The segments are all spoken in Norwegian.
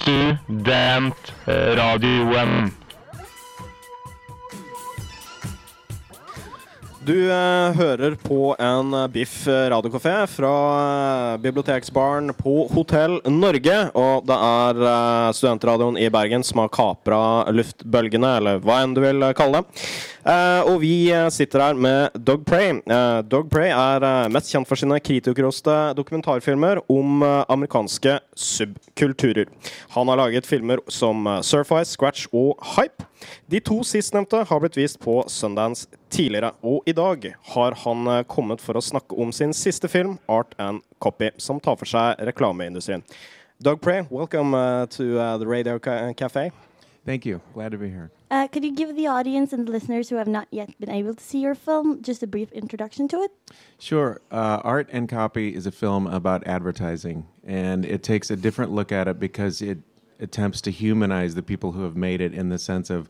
Studentradioen. Du eh, hører på en eh, Biff radiokafé fra eh, Biblioteksbaren på Hotell Norge. Og det er eh, studentradioen i Bergen som har kapra luftbølgene, eller hva enn du vil eh, kalle det. Eh, og vi eh, sitter her med Dog Prey. Eh, Dog Prey er mest kjent for sine kritikerroste dokumentarfilmer om amerikanske subkulturer. Han har laget filmer som Surfice, Scratch og Hype. De to sistnevnte har blitt vist på Sundance tidligere, og i dag har han kommet for å snakke om sin siste film, Art and Copy, som tar for seg reklameindustrien. Doug Prey, welcome uh, to uh, Radio ca Cafe. Thank you. Glad to be here. Uh, could you give the audience and the listeners who have not yet been able to see your film just a brief introduction to it? Sure. Uh, Art and Copy is a film about advertising, and it takes a different look at it because it attempts to humanize the people who have made it in the sense of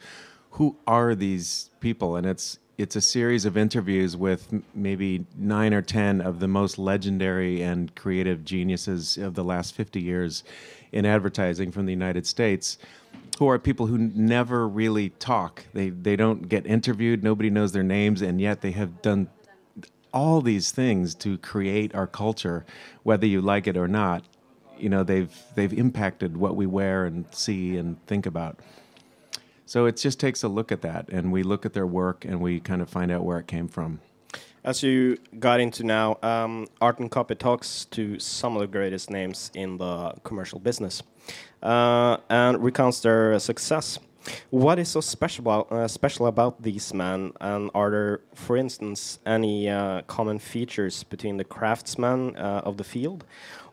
who are these people, and it's it's a series of interviews with maybe nine or ten of the most legendary and creative geniuses of the last 50 years in advertising from the United States who are people who never really talk. They they don't get interviewed. Nobody knows their names, and yet they have done all these things to create our culture, whether you like it or not. You know, they've they've impacted what we wear and see and think about. So it just takes a look at that, and we look at their work, and we kind of find out where it came from. As you got into now, um, Art and Copy talks to some of the greatest names in the commercial business and recounts their success. What is so special about, uh, special about these men? And are there, for instance, any uh, common features between the craftsmen uh, of the field?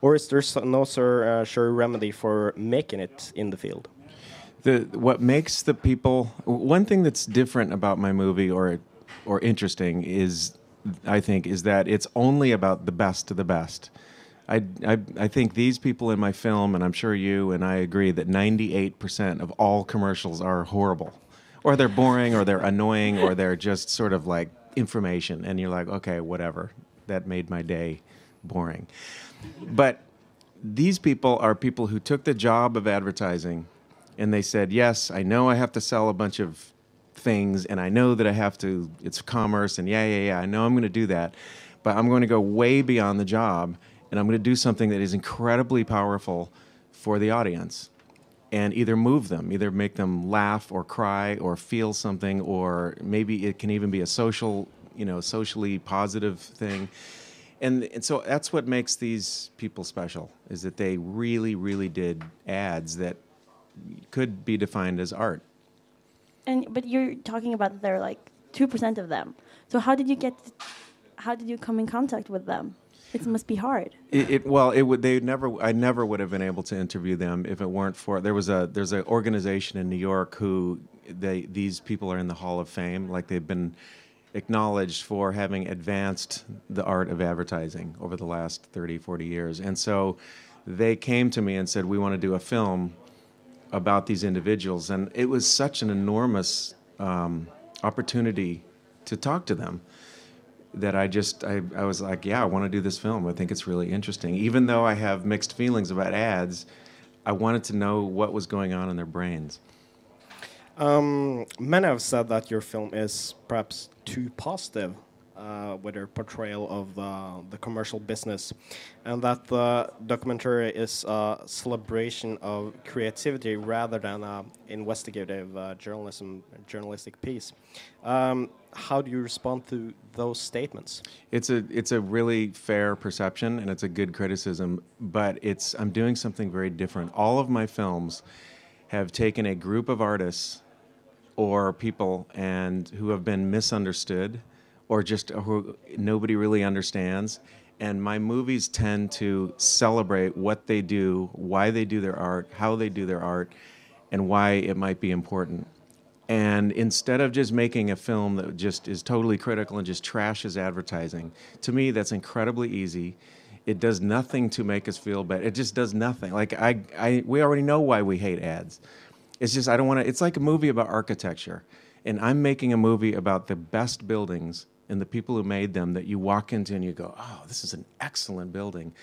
Or is there no sure, uh, sure remedy for making it in the field? the what makes the people one thing that's different about my movie or or interesting is I think is that it's only about the best of the best. I, I, I think these people in my film, and I'm sure you and I agree that 98% of all commercials are horrible, or they're boring, or they're annoying, or they're just sort of like information, and you're like, okay, whatever, that made my day boring. But these people are people who took the job of advertising and they said, Yes, I know I have to sell a bunch of things and I know that I have to, it's commerce and yeah, yeah, yeah, I know I'm going to do that. But I'm going to go way beyond the job and I'm going to do something that is incredibly powerful for the audience and either move them, either make them laugh or cry or feel something, or maybe it can even be a social, you know, socially positive thing. And, and so that's what makes these people special is that they really, really did ads that could be defined as art. And but you're talking about are like two percent of them. So how did you get? How did you come in contact with them? It must be hard. It, it well, it would they never. I never would have been able to interview them if it weren't for there was a there's an organization in New York who they these people are in the Hall of Fame. Like they've been acknowledged for having advanced the art of advertising over the last 30, 40 years. And so they came to me and said, "We want to do a film about these individuals," and it was such an enormous um, opportunity to talk to them that I just I, I was like, yeah, I want to do this film. I think it's really interesting. Even though I have mixed feelings about ads, I wanted to know what was going on in their brains. Um, many have said that your film is perhaps too positive uh, with their portrayal of the, the commercial business, and that the documentary is a celebration of creativity rather than an investigative uh, journalism journalistic piece. Um, how do you respond to those statements? It's a it's a really fair perception and it's a good criticism, but it's I'm doing something very different. All of my films have taken a group of artists or people and who have been misunderstood or just who nobody really understands and my movies tend to celebrate what they do, why they do their art, how they do their art, and why it might be important. And instead of just making a film that just is totally critical and just trashes advertising, to me that's incredibly easy. It does nothing to make us feel better. It just does nothing. Like I, I we already know why we hate ads. It's just I don't want to. It's like a movie about architecture, and I'm making a movie about the best buildings and the people who made them that you walk into and you go, oh, this is an excellent building.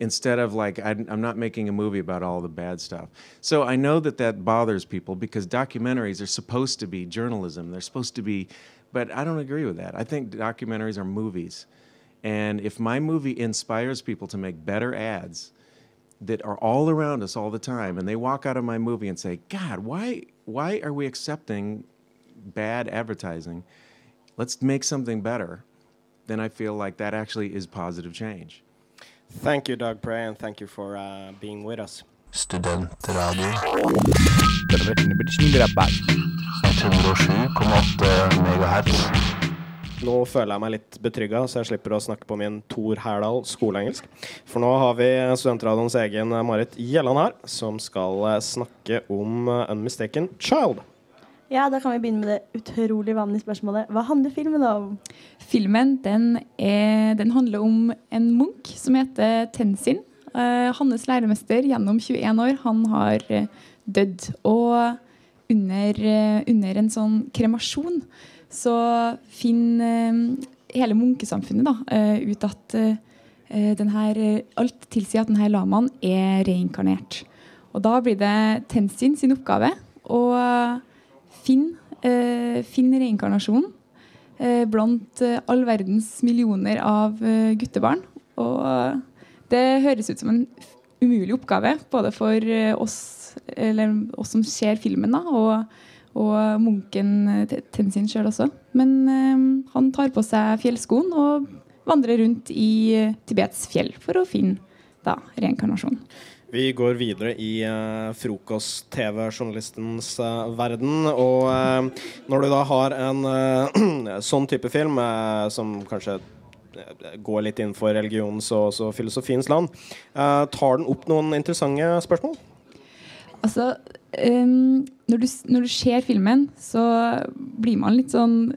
instead of like I'm, not making a movie about all the bad stuff. So I know that that bothers people because documentaries are supposed to be journalism. They're supposed to be, but I don't agree with that. I think documentaries are movies. And if my movie inspires people to make better ads that are all around us all the time and they walk out of my movie and say, "God, why why are we accepting bad advertising? Let's make something better." Then I feel like that actually is positive change. Thank you, Doug Prey, and thank you for uh, being with us. Studentradio 107,8. Nå føler jeg meg litt betrygga, så jeg slipper å snakke på min Tor Herdal skoleengelsk. For nå har vi Studentradioens egen Marit Gjelland her, som skal eh, snakke om eh, Unmistaken Child. Ja, da kan vi begynne med det utrolig vanlige spørsmålet. Hva handler filmen om? Filmen den, er, den handler om en munk som heter Tenzin. Uh, hans læremester gjennom 21 år, han har uh, dødd. Og under, uh, under en sånn kremasjon så finner hele munkesamfunnet da, ut at den her, alt tilsier at denne lamaen er reinkarnert. Og da blir det Tenzin sin oppgave å finne, eh, finne reinkarnasjonen eh, blant eh, all verdens millioner av guttebarn. Og det høres ut som en umulig oppgave, både for oss, oss som ser filmen, da, og, og munken Tenzin sjøl også. Men eh, han tar på seg fjellskoen og vandrer rundt i Tibets fjell for å finne da, reinkarnasjon. Vi går videre i uh, frokost-TV-journalistens eh, verden. Og eh, når du da har en eh, sånn type film, eh, som kanskje eh, går litt innenfor religionens og også filosofiens land, eh, tar den opp noen interessante spørsmål? Altså, um, når, du, når du ser filmen, så blir man litt sånn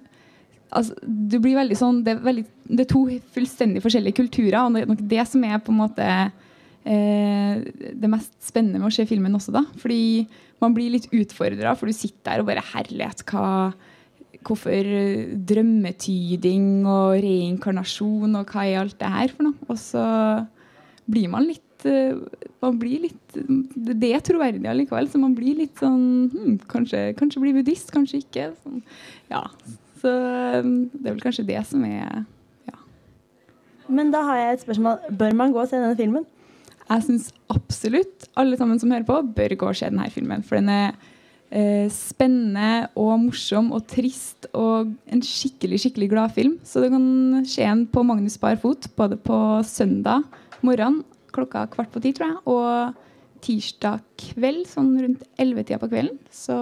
altså, du blir veldig sånn, det, er veldig, det er to fullstendig forskjellige kulturer, og det er nok det som er på en måte eh, det mest spennende med å se filmen også. da, fordi man blir litt utfordra, for du sitter der og bare Herlighet, hva Hvorfor eh, drømmetyding og reinkarnasjon og hva er alt det her for noe? Og så blir man litt eh, man blir litt Det er troverdig allikevel, så man blir litt sånn hmm, kanskje, kanskje bli buddhist, kanskje ikke. Sånn, ja. Så eh, det er vel kanskje det som er Men da har jeg et spørsmål. Bør man gå og se denne filmen? Jeg syns absolutt alle sammen som hører på, bør gå og se denne filmen. For den er eh, spennende og morsom og trist og en skikkelig skikkelig gladfilm. Så du kan se den på Magnus Bar Fot både på søndag morgen klokka kvart på ti, tror jeg, og tirsdag kveld, sånn rundt ellevetida på kvelden. Så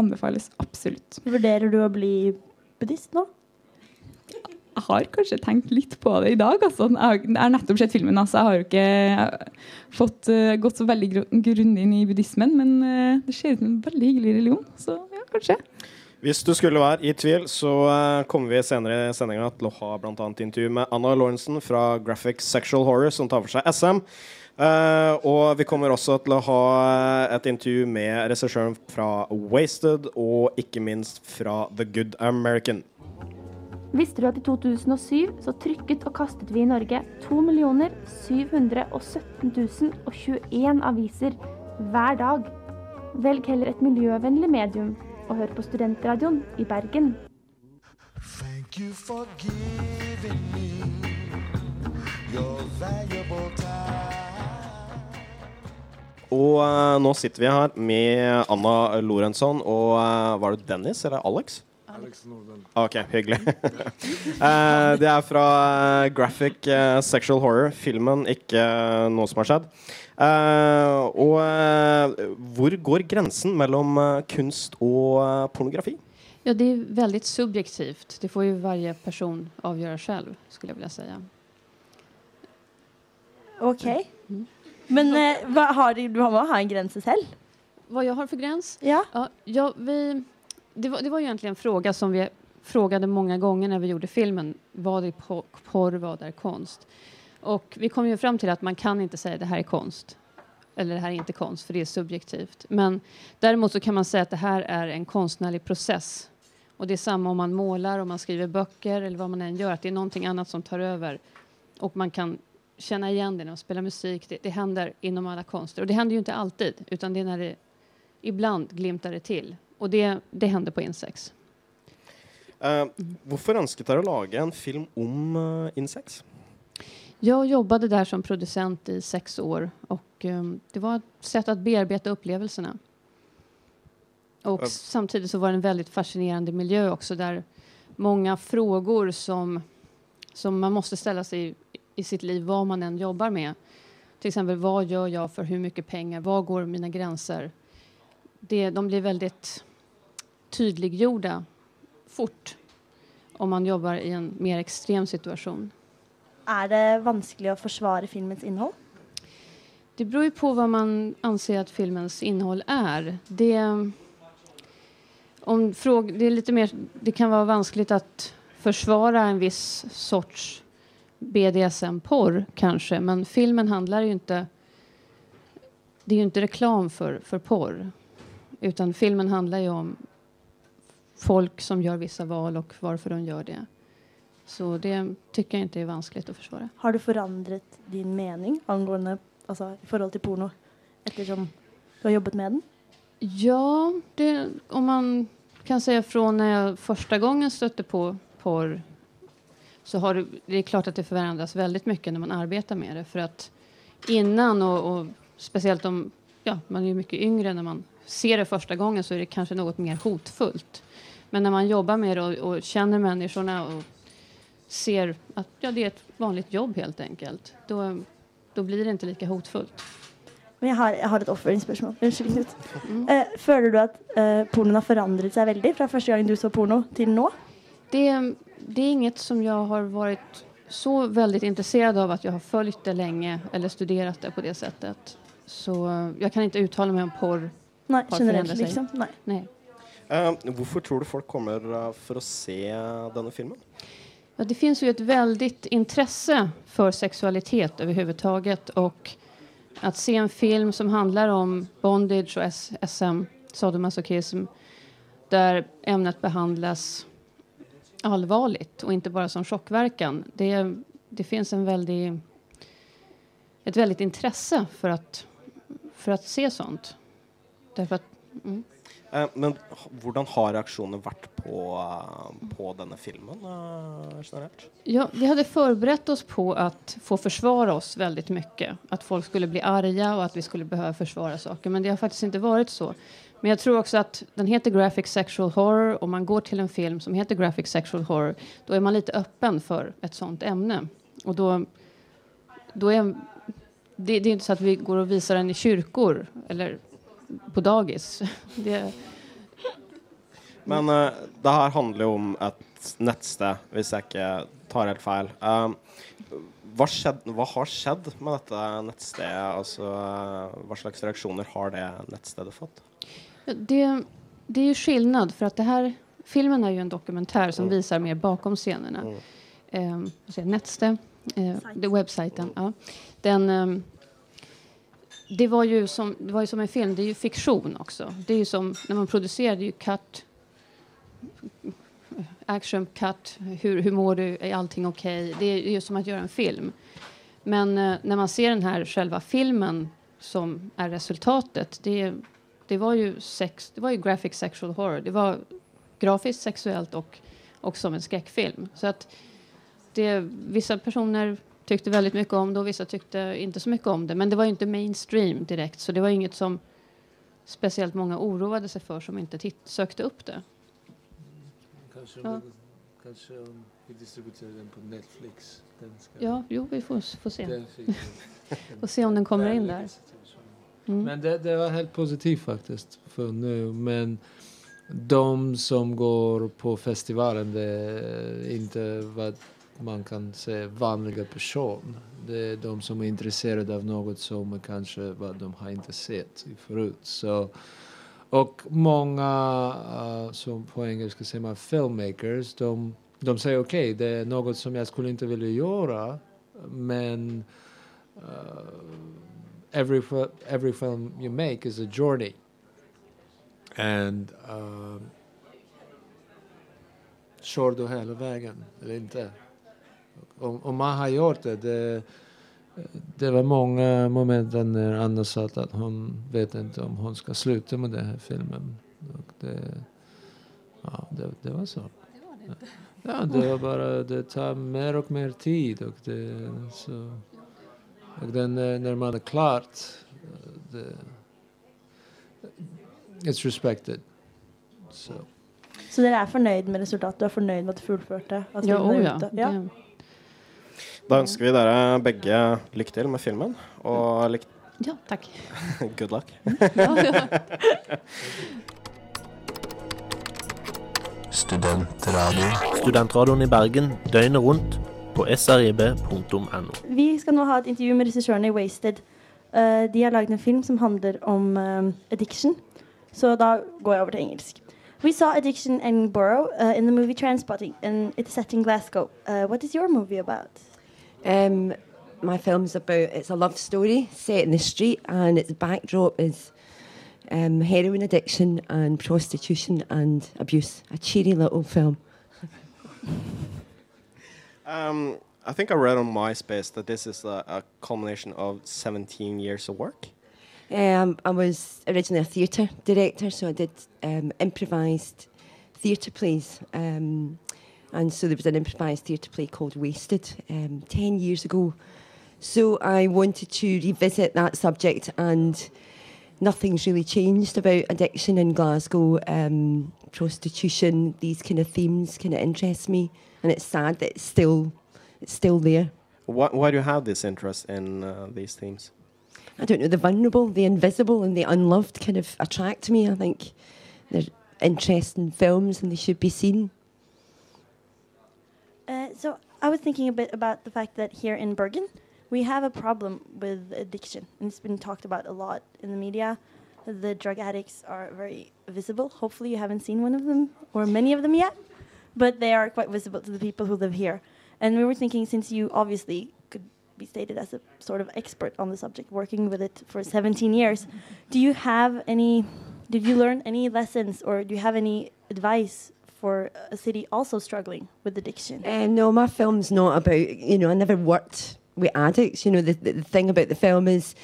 anbefales absolutt. Vurderer du å bli buddhist nå? Jeg har kanskje tenkt litt på det i dag. Altså. Jeg har- nettopp sett filmen, altså. jeg har jo ikke fått uh, gått så veldig gru- grundig inn i buddhismen. Men uh, det ser ut som en veldig hyggelig religion, så ja, kanskje. Hvis du skulle være i tvil, så eh, kommer vi senere i sendinga til å ha annet intervju med Anna Lorentzen fra Graphic Sexual Horror, som tar for seg SM. Uh, og vi kommer også til å ha et intervju med regissøren fra Wasted, og ikke minst fra The Good American. Visste du at i 2007 så trykket og kastet vi i Norge 2 717 021 aviser hver dag? Velg heller et miljøvennlig medium og hør på Studentradioen i Bergen. Thank you for giving me your valuable time. Og uh, nå sitter vi her med Anna Lorentzon og uh, Var det Dennis eller Alex? OK, hyggelig. uh, det er fra eh, Graphic uh, Sexual Horror, filmen, ikke uh, noe som har skjedd. Eh, og hvor går grensen mellom kunst og pornografi? Ja, det er veldig subjektivt. Det får jo varje person avgjøre selv, skulle jeg vilja si. OK. Men eh, hva, har du, du må ha en grense selv? Hva jeg har for grense? Ja. Ja, ja, vi, det, var, det var egentlig en fråga som vi frågade många gånger när vi gjorde filmen. Vad är porr, vad är konst? Och vi kom ju fram till att man kan inte säga det här är konst. Eller det här är inte konst, för det är subjektivt. Men däremot så kan man säga att det här är en konstnärlig process. Och det är samma om man målar, om man skriver böcker eller vad man än gör. Att det är någonting annat som tar över. Och man kan känna igen det när man spelar musik. Det, det händer inom alla konster. Och det händer ju inte alltid, utan det är när det ibland glimtar det till. Och det, det hender på Insex. Uh, hvorfor ønsket dere å lage en film om uh, Insex? Jeg jobbet der som producent i sex år og um, det var et sett å bearbeide opplevelsene. Og uh. samtidig så var det en veldig fascinerende miljø også, der mange frågor som, som man måste stille seg i, i sitt liv hva man enn jobber med. F.eks.: Hva gjør jeg for hvor hur penger? pengar? Var går mine grenser? Det, de blir väldigt tydliggjorda fort om man jobber i en mer extrem situation. Er det vanskelig å forsvare filmens innhold? Det beror jo på hva man anser at filmens innehåll er. Det, om fråg, det, er lite mer, det kan være vanskelig å forsvare en viss sorts BDSM-porr kanskje, men filmen handler jo ikke Det er jo ikke reklam for, for porr, utan filmen handler jo om folk som gjør vissa val og hvorfor de gjør det. Så det syns jeg ikke er vanskelig å forsvare. Har du forandret din mening angående altså, i forhold til porno ettersom du har jobbet med den? Ja, det, om man kan si fra når jeg første gangen støtte på porr så har det, det er klart at det forandres veldig mye når man arbeider med det. For at innan, og, og spesielt om ja, man er mye mycket yngre når man ser det första gången så är det kanske något mer hotfullt. Men när man jobbar med det och, och känner människorna och ser att ja, det är ett vanligt jobb helt enkelt, då, då blir det inte lika hotfullt. Men jeg har, jeg har et oppfølgingsspørsmål. Unnskyld, Mm. uh, føler du at uh, pornoen har forandret seg veldig fra første gang du så porno til nå? Det, det är inget som jag har varit så väldigt intresserad av att jag har följt det länge eller studerat det på det sättet. Så eh, jag kan inte uttala mig om porr. Nei, generelt, liksom? Nei. Nei. Uh, hvorfor tror du folk kommer uh, for å se denne filmen? Ja, det finns ju ett väldigt intresse för sexualitet överhuvudtaget och att se en film som handlar om bondage och SM, sadomasochism, där ämnet behandlas allvarligt och inte bara som chockverkan. Det, det finns en väldig, ett väldigt intresse för att, för att se sånt. Mm. Eh, men hvordan har reaksjonene vært på, eh, på denne filmen eh, generelt? Ja, vi hadde forberedt oss på å få forsvare oss veldig mye. At folk skulle bli arga og at vi skulle behøve forsvare saker. Men det har faktisk ikke vært så. Men jeg tror også at den heter Graphic Sexual Horror. og man går til en film som heter Graphic Sexual Horror da er man litt åpen for et sånt emne. Og da er är, det, det er ikke så at vi går og viser den i kyrkor eller på dagis. Det, Men uh, det her handler jo om et nettsted, hvis jeg ikke tar helt feil. Uh, hva, skjedd, hva har skjedd med dette nettstedet? Altså, eh, hva slags reaksjoner har det nettstedet fått? Det, det er ju skillnad for at det her, filmen er jo en dokumentär som Mm. viser mer bakom scenerna. Mm. Eh, Netste, eh, Sajt. det webbsajten, ja. Den, ehm, det, var ju som, det var ju som en film, det är ju fiktion också. Det är ju som när man är ju cut, action cut, hur, hur mår du, är allting okej? Det är ju som att göra en film. Men eh, när man ser den här själva filmen som är resultatet, det, det var ju sex, det var ju graphic sexual horror. Det var grafiskt sexuellt och, och som en skräckfilm. Så att det, vissa personer tyckte väldigt mycket om det och vissa tyckte inte så mycket om det. Men det var ju inte mainstream direkt, så det var inget som speciellt många oroade sig för som inte sökte upp det. Kanske, Ja. kanske om vi distribuerar den på Netflix. Den ska, Ja, jo, vi får, får se. och se om den kommer in där. Mm. Men det, det var helt positivt faktiskt för nu. Men de som går på festivalen, det är inte vad man kan se vanliga personer. Det är de som är intresserade av något som kanske vad de har inte sett förut. Så, och många, uh, som på engelska säger man filmmakers, de, de säger okej, det är något som jag skulle inte vilja göra, men uh, every every film you make is a journey, and uh, kör du hela vägen eller inte? Om, om man har gjort det, det det var mange momenter når Anna sa at hun vet ikke om hun skal slutte med denne filmen. Och det, ja, det, det var så. Ja, det var bare det tar mer og mer tid Og, det så... og den, när när man er klart, det, it's respected. Så. Så dere er fornøyd med resultatet? Du er fornøyd med at du fullførte? At Ja, oh ja. ute? Da ønsker vi dere begge lykke til med filmen, og lykke ja, takk. good luck. Ja. Studentradio. Studentradioen i Bergen døgnet rundt på srib.no. Vi skal nå ha et intervju med regissørene i Wasted. Uh, de har laget en film som handler om uh, addiction. Så da går jeg over til engelsk. We saw addiction in Borough uh, in the movie Transpotting, and it's set in Glasgow. Uh, what is your movie about? Um, my film's about it's a love story set in the street, and its backdrop is um, heroin addiction and prostitution and abuse. A cheery little film. Um, I think I read on MySpace that this is a, a culmination of 17 years of work. Um, I was originally a theatre director, so I did um, improvised theatre plays. Um, and so there was an improvised theatre play called Wasted um, 10 years ago. So I wanted to revisit that subject, and nothing's really changed about addiction in Glasgow, um, prostitution, these kind of themes kind of interest me. And it's sad that it's still, it's still there. Why, why do you have this interest in uh, these themes? I don't know, the vulnerable, the invisible, and the unloved kind of attract me. I think they're interesting films and they should be seen. So I was thinking a bit about the fact that here in Bergen, we have a problem with addiction, and it's been talked about a lot in the media. The drug addicts are very visible. Hopefully, you haven't seen one of them or many of them yet, but they are quite visible to the people who live here. And we were thinking, since you obviously could be stated as a sort of expert on the subject, working with it for 17 years, do you have any? Did you learn any lessons, or do you have any advice for a city also struggling with addiction? Um, no, my film's not about, you know, I never worked with addicts. You know, the, the, the thing about the film is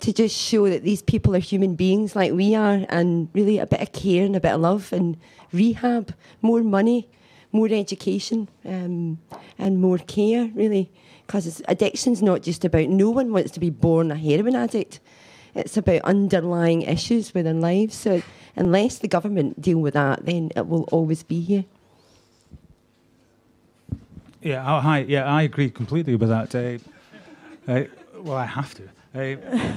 to just show that these people are human beings like we are and really a bit of care and a bit of love and rehab, more money, more education um, and more care, really. Because addiction's not just about, no one wants to be born a heroin addict. It's about underlying issues within lives. So unless the government deal with that, then it will always be here. Yeah, oh, hi. Yeah, I agree completely with that. Uh, uh, well, I have to. Uh,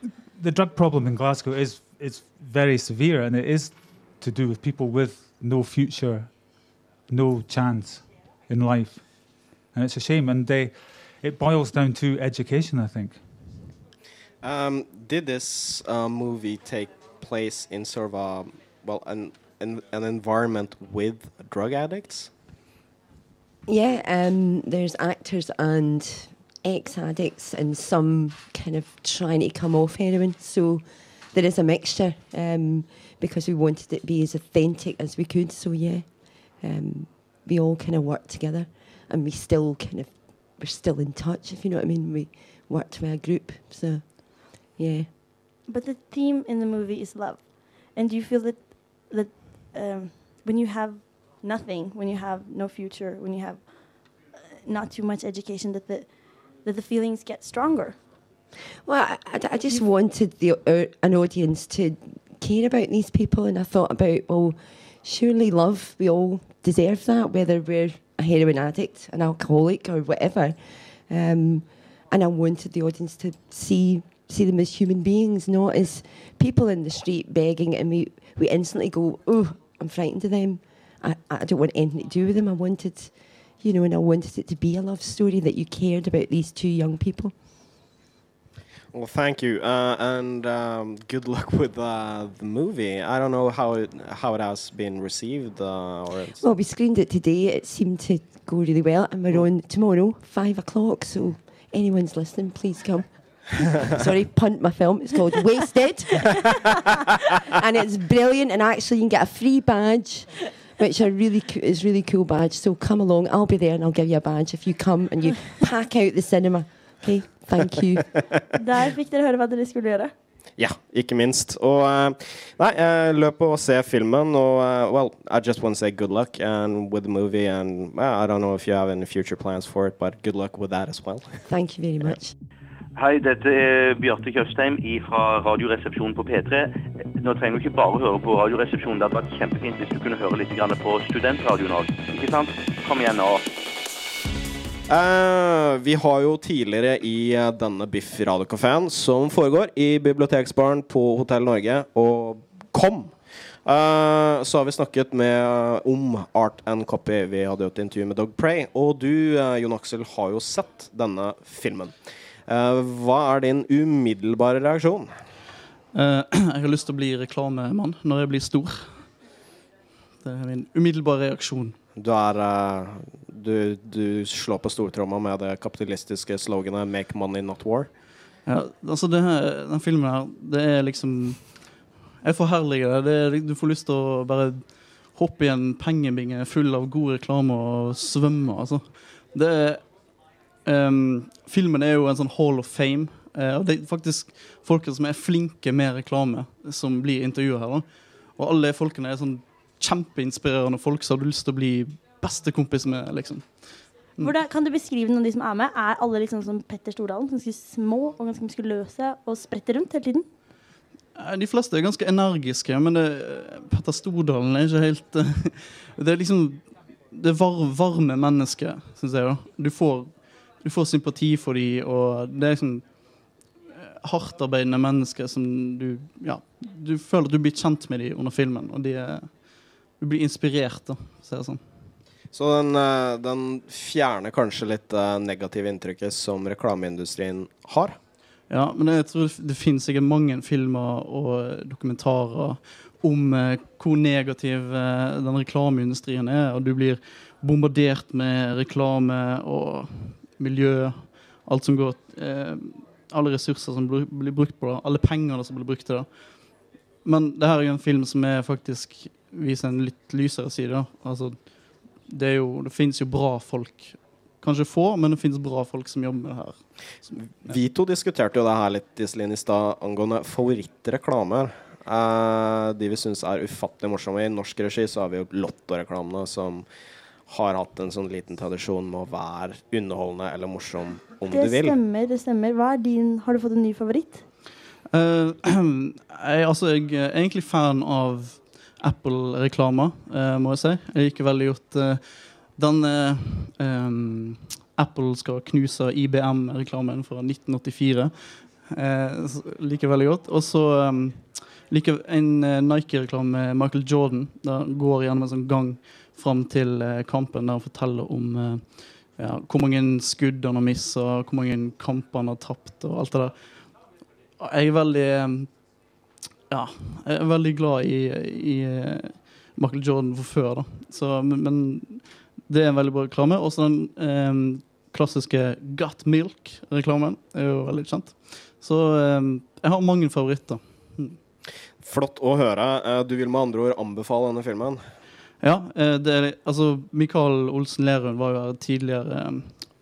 the drug problem in Glasgow is is very severe, and it is to do with people with no future, no chance in life, and it's a shame. And they, it boils down to education, I think. Um, did this uh, movie take place in sort of a well an an, an environment with drug addicts? Yeah, um, there's actors and ex addicts and some kind of trying to come off heroin. So there is a mixture um, because we wanted it to be as authentic as we could. So yeah, um, we all kind of worked together and we still kind of, we're still in touch, if you know what I mean. We worked with a group. So yeah. But the theme in the movie is love, and do you feel that that um, when you have nothing, when you have no future, when you have uh, not too much education, that the that the feelings get stronger? Well, I, I- I just wanted the uh, an audience to care about these people, and I thought about well, surely love we all deserve that, whether we're a heroin addict, an alcoholic, or whatever. Um, and I wanted the audience to see see them as human beings, not as people in the street begging, and we we instantly go, oh, I'm frightened of them. I, I don't want anything to do with them. I wanted, you know, and I wanted it to be a love story that you cared about these two young people. Well, thank you, uh, and um, good luck with uh, the movie. I don't know how it how it has been received, uh, or Well, we screened it today. It seemed to go really well, and we're on tomorrow, five o'clock. So, anyone's listening, please come. Sorry, punt my film. It's called Wasted, and it's brilliant. And actually, you can get a free badge, which are really co- is really cool badge. So come along. I'll be there, and I'll give you a badge if you come and you pack out the cinema. Okay, thank you. Der fikk dere høre hva dere skulle gjøre. Ja, ikke minst. Og eh, nei, eh, løp og se filmen, og uh, well, I just want to say good luck and with the movie, and uh, I don't know if you have any future plans for it, but good luck with that as well. Thank you very much. Hei, dette er Bjarte Tjøstheim fra Radioresepsjonen på P3. Nå trenger du ikke bare høre på Radioresepsjonen. Det hadde vært kjempefint hvis du kunne høre litt på Studentradioen òg. Ikke sant? Kom igjen nå. Uh, vi har jo tidligere i uh, denne Biff radiokafeen, som foregår i Biblioteksbaren på Hotell Norge, og kom! Uh, så har vi snakket med, om Art and Copy. Vi hadde jo et intervju med Dog Prey. Og du, eh, Jon Aksel, har jo sett denne filmen. Eh, hva er din umiddelbare reaksjon? Eh, jeg har lyst til å bli reklamemann når jeg blir stor. Det er min umiddelbare reaksjon. Du er eh, du, du slår på stortromma med det kapitalistiske sloganet 'Make money, not war'. Ja, altså det her, den filmen her, det er liksom Jeg forherliger det. du får lyst til å bare hoppe i en pengebinge full av god reklame og svømme, altså. Det er ehm, Filmen er jo en sånn hall of fame. Uh, og det er faktisk folkene som er flinke med reklame, som blir intervjua her. da. Og alle de folkene er sånn kjempeinspirerende folk som har lyst til å bli bestekompis med, liksom. Hvordan, kan du beskrive noen av de som er med? Er alle liksom som Petter Stordalen? Ganske små og ganske muskuløse og spretter rundt hele tiden? Eh, De fleste er ganske energiske, men det, Petter Stordalen er ikke helt eh, Det er liksom Det var, varme mennesker, syns jeg. da Du får, du får sympati for dem, og det er liksom eh, hardtarbeidende mennesker som du Ja, du føler at du blir kjent med dem under filmen, og de er, du blir inspirert, da, så jeg sånn. Så den, eh, den fjerner kanskje litt det negative inntrykket som reklameindustrien har. Ja, men jeg tror det, finnes sikkert mange filmer og dokumentarer om eh, hvor negativ eh, den reklameindustrien er, og du blir bombardert med reklame og miljø, alt som går eh, Alle ressurser som blir, brukt på det, alle pengene som blir brukt til det. Men det her er jo en film som er faktisk viser en litt lysere side. Altså, det, jo, det finnes jo bra folk. Kanskje få, men det finnes bra folk som jobber med det her. Som, Vi to diskuterte jo det her litt Iselin, i stad angående favorittreklamer. Eh, de vi syns er ufattelig morsomme. I norsk regi så har vi jo Lotto-reklamene som har hatt en sånn liten tradisjon med å være underholdende eller morsom om Det du vil. stemmer. det stemmer. Hva er din, Har du fått en ny favoritt? Eh, jeg, altså, jeg er egentlig fan av Apple-reklamer, uh, må jeg si. Jeg liker veldig godt uh, den um, Apple skal knuse IBM-reklamen fra 1984. Eh, liker veldig godt. Og så um, liker en Nike-reklame med Michael Jordan. Der går gjennom en sånn gang fram til eh, kampen, der han forteller om eh, ja, hvor mange skudd han har mista, hvor mange kamper han har tapt, og alt det der. Jeg er veldig Ja, jeg er veldig glad i, i eh, Michael Jordan fra før, da. Så, men, men det er en veldig bra reklame. Også den eh, klassiske Got Milk-reklamen er jo veldig kjent. Så eh, jeg har mange favoritter. Mm. Flott å høre. Eh, du vil med andre ord anbefale denne filmen? Ja, eh, det altså Mikael Olsen Lerund var jo her tidligere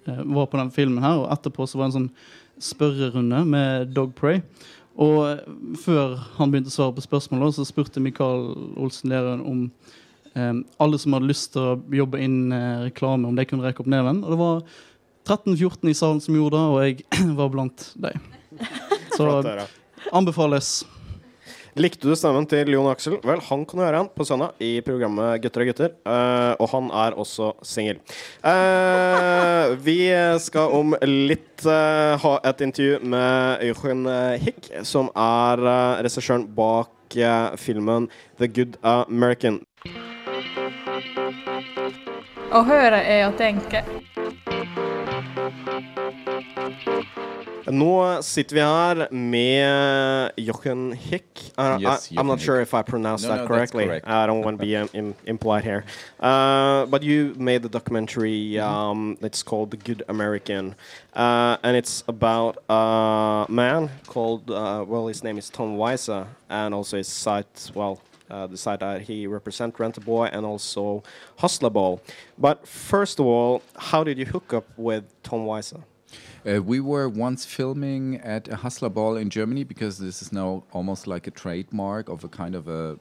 eh, var på den filmen her, og etterpå så var det en sånn spørrerunde med Dog Prey. Og eh, før han begynte å svare på spørsmålet, så spurte Mikael Olsen Lerund om eh, alle som hadde lyst til å jobbe inn eh, reklame, om de kunne rekke opp neven. Og det var 13-14 i salen som gjorde det, og jeg var blant dem. Så anbefales. Likte du stemmen til Jon Aksel? Vel, han kan du høre igjen på søndag i programmet Gutter og gutter. Uh, og han er også singel. Uh, vi skal om litt uh, ha et intervju med Øystein Hick, som er uh, regissøren bak filmen The Good American. Å høre er å tenke. Nå sitter vi her med Jochen Hick. Uh, Yes, I, I'm Jochen not sure Hick. if I pronounced No, that no, correctly. correct. I don't want to be um, im- implied here. Uh, but you made the documentary. Mm-hmm. Um, it's called The Good American, uh, and it's about a man called. Uh, well, his name is Tom Weiser, and also his site. Well. Uh, the site that he represents, Rent a Boy and also Hustler Ball. But first of all, how did you hook up with Tom Weiser? Uh, we were once filming at a hustler ball in Germany because this is now almost like a trademark of a kind of a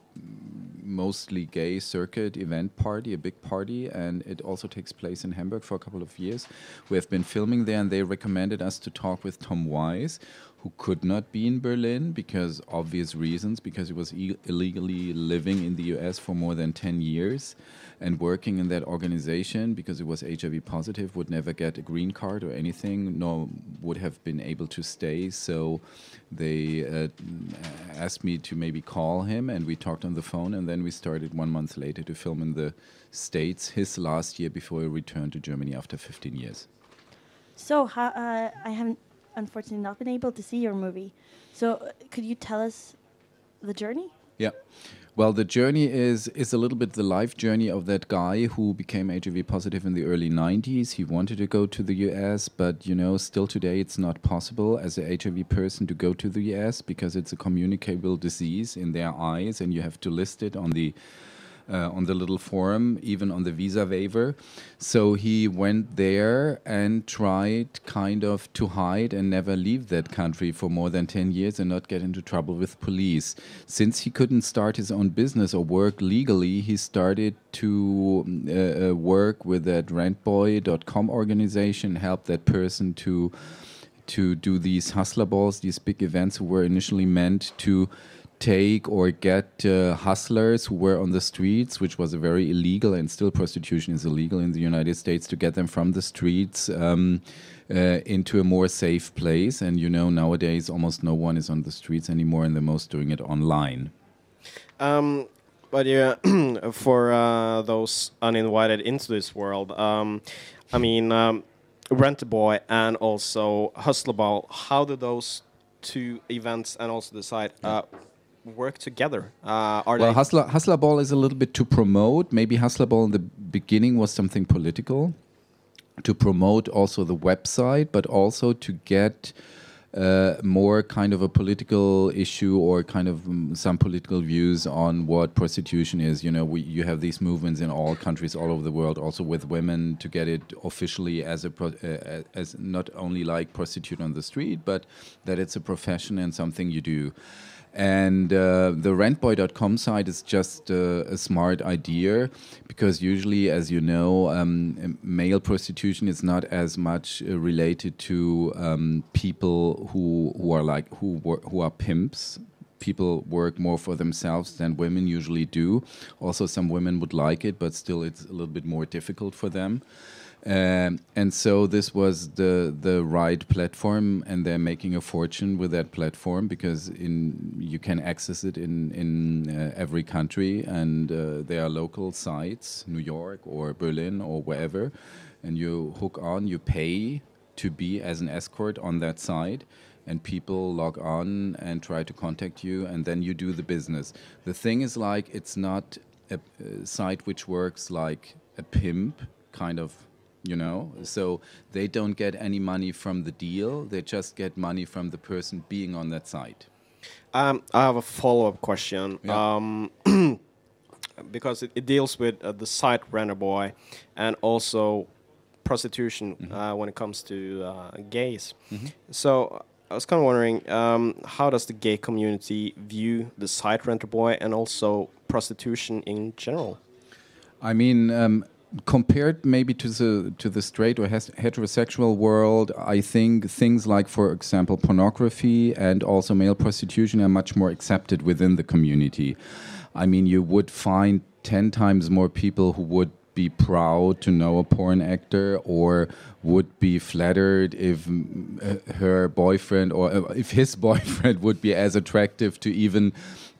mostly gay circuit event party, a big party, and it also takes place in Hamburg for a couple of years. We have been filming there, and they recommended us to talk with Tom Wise, who could not be in Berlin because obvious reasons, because he was e- illegally living in the US for more than 10 years and working in that organization because he was HIV positive, would never get a green card or anything, nor would have been able to stay. So they uh, asked me to maybe call him, and we talked on the phone, and then we started one month later to film in the States his last year before he returned to Germany after 15 years. So, how, uh, I haven't unfortunately not been able to see your movie. So, uh, could you tell us the journey? Yeah. Well, the journey is is a little bit the life journey of that guy who became HIV positive in the early 90s. He wanted to go to the US, but you know, still today it's not possible as a HIV person to go to the US because it's a communicable disease in their eyes and you have to list it on the uh, on the little forum, even on the visa waiver. So he went there and tried kind of to hide and never leave that country for more than 10 years and not get into trouble with police. Since he couldn't start his own business or work legally, he started to uh, uh, work with that rentboy.com organization, help that person to to do these hustler balls, these big events were initially meant to take or get uh, hustlers who were on the streets, which was a very illegal and still prostitution is illegal in the United States, to get them from the streets um, uh, into a more safe place. And you know, nowadays almost no one is on the streets anymore, and they're most doing it online. Um, but yeah, for uh, those uninvited into this world, um, I mean, um, Rent Boy and also Hustler Ball, how do those two events and also the site uh, work together? Uh, are well, Hustler, Hustler Ball is a little bit to promote. Maybe Hustler Ball in the beginning was something political to promote also the website, but also to get uh, more kind of a political issue or kind of um, some political views on what prostitution is. You know, we, you have these movements in all countries all over the world, also with women, to get it officially as a pro- uh, as not only like prostitute on the street, but that it's a profession and something you do. And uh, the rentboy.com site is just uh, a smart idea because usually, as you know, um, male prostitution is not as much uh, related to um, people who who are like who who are pimps. People work more for themselves than women usually do. Also, some women would like it, but still, it's a little bit more difficult for them. Um, and so this was the the right platform, and they're making a fortune with that platform because in you can access it in in uh, every country, and uh, there are local sites, New York or Berlin or wherever, and you hook on, you pay to be as an escort on that site. And people log on and try to contact you, and then you do the business. The thing is, like, it's not a, a site which works like a pimp kind of you know so they don't get any money from the deal they just get money from the person being on that site Um, I have a follow-up question. Yeah. Um, because it, it deals with uh, the site Renter Boy and also prostitution uh, when it comes to uh, gays. Mhm. So I was kind of wondering, um, how does the gay community view the site Renter Boy and also prostitution in general? I mean, um, compared maybe to the to the straight or heterosexual world, I think things like, for example, pornography and also male prostitution are much more accepted within the community. I mean, you would find ten times more people who would be proud to know a porn actor or would be flattered if uh, her boyfriend or uh, if his boyfriend would be as attractive to even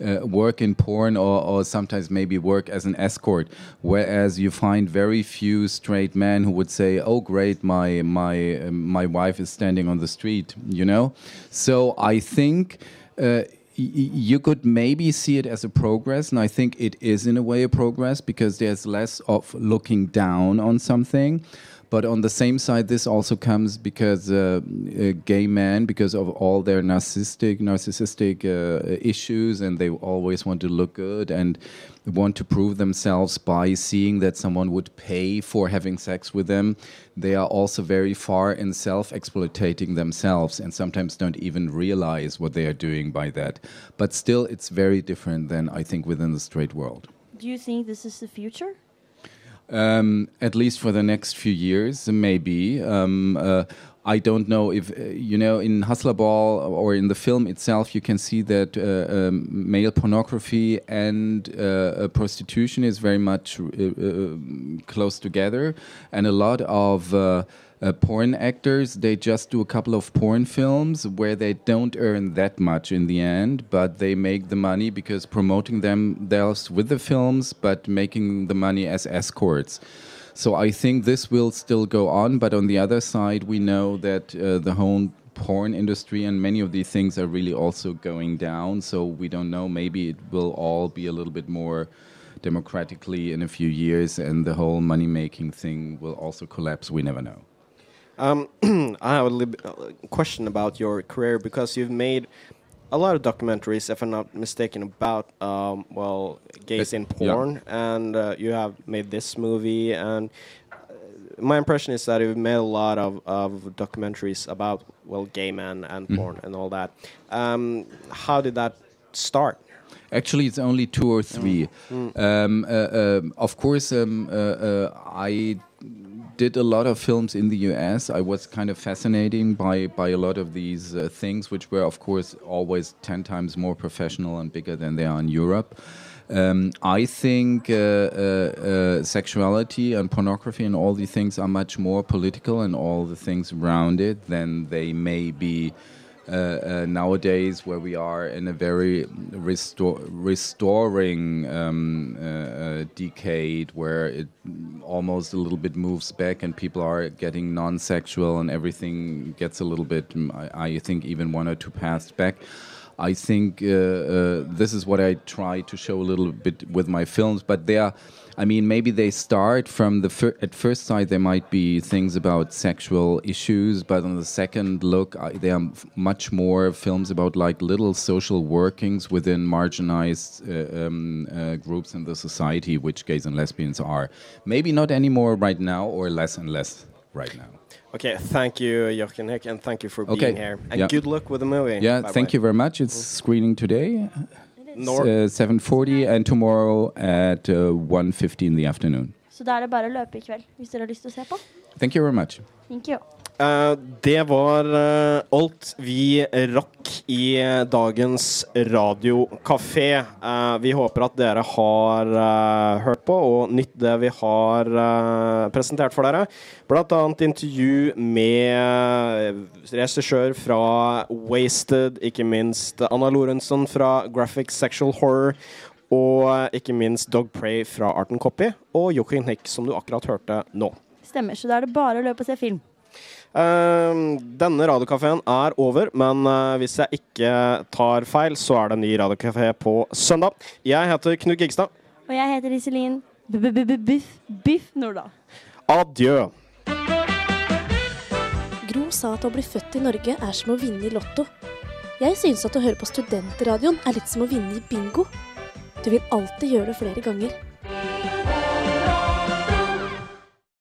uh, work in porn or, or sometimes maybe work as an escort whereas you find very few straight men who would say oh great my my uh, my wife is standing on the street you know so i think uh, you could maybe see it as a progress, and I think it is in a way a progress because there's less of looking down on something. But on the same side, this also comes because uh, gay men, because of all their narcissistic, narcissistic uh, issues, and they always want to look good and want to prove themselves by seeing that someone would pay for having sex with them. They are also very far in self exploiting themselves, and sometimes don't even realize what they are doing by that. But still, it's very different than I think within the straight world. Do you think this is the future? Um, at least for the next few years, maybe. Um, uh, I don't know if, uh, you know, in Hustler Ball or in the film itself, you can see that uh, um, male pornography and uh, uh, prostitution is very much close together. And a lot of uh, porn actors, they just do a couple of porn films where they don't earn that much in the end, but they make the money because promoting themselves with the films, but making the money as escorts. So I think this will still go on, but on the other side, we know that uh, the whole porn industry and many of these things are really also going down. So we don't know. Maybe it will all be a little bit more democratically in a few years, and the whole money making thing will also collapse. We never know. Um, I have a uh, question about your career because you've made a lot of documentaries, if I'm not mistaken, about um, well gays Uh, in yeah. porn, and uh, you have made this movie. And uh, my impression is that you've made a lot of, of documentaries about well gay men and Mhm. porn and all that. Um, how did that start? Actually, it's only two or three. Mm. Um, uh, um, of course, um, uh, uh, I did a lot of films in the US. I was kind of fascinating by, by a lot of these uh, things, which were, of course, always 10 times more professional and bigger than they are in Europe. Um, I think uh, uh, uh, sexuality and pornography and all these things are much more political and all the things around it than they may be uh, uh, nowadays, where we are in a very restor- restoring um, uh, uh, decade, where it almost a little bit moves back, and people are getting non-sexual, and everything gets a little bit, mm, I, I think, even one or two paths back. I think uh, uh, this is what I try to show a little bit with my films, but they are, I mean, maybe they start from the fir- at first sight there might be things about sexual issues, but on the second look, I, there are much more films about like little social workings within marginalized uh, um, uh, groups in the society, which gays and lesbians are. Maybe not anymore right now, or less and less right now. Okay, thank you, Jochen Hick, and thank you for Okay, being here. And yeah. good luck with the movie. Yeah, by the thank you very much. It's screening today, 7:40, and tomorrow at uh, 1:50 in the afternoon. Så da er det bare å løpe i kveld hvis dere har lyst til å se på. Thank you very much. Thank you. Eh, det var eh, alt vi rakk i dagens radiokafé. Eh, vi håper at dere har hørt på og nytt det vi har presentert for dere. Blant annet intervju med regissør fra Wasted, ikke minst Anna Lorentzen fra Graphic Sexual Horror. Og ikke minst Dog Prey fra Art Copy, og Joachim Nick, som du akkurat hørte nå. Stemmer, så da er det bare å løpe og se film. Ehm, denne radiokafeen er over, men eh, hvis jeg ikke tar feil, så er det en ny radiokafé på søndag. Jeg heter Knut Gigstad. Og jeg heter Iselin B-b-b-biff Biff Nordahl. Adjø. Gro sa at å bli født i Norge er som å vinne i Lotto. Jeg synes at å høre på Studentradioen er litt som å vinne i bingo. Du vil alltid gjøre det flere ganger.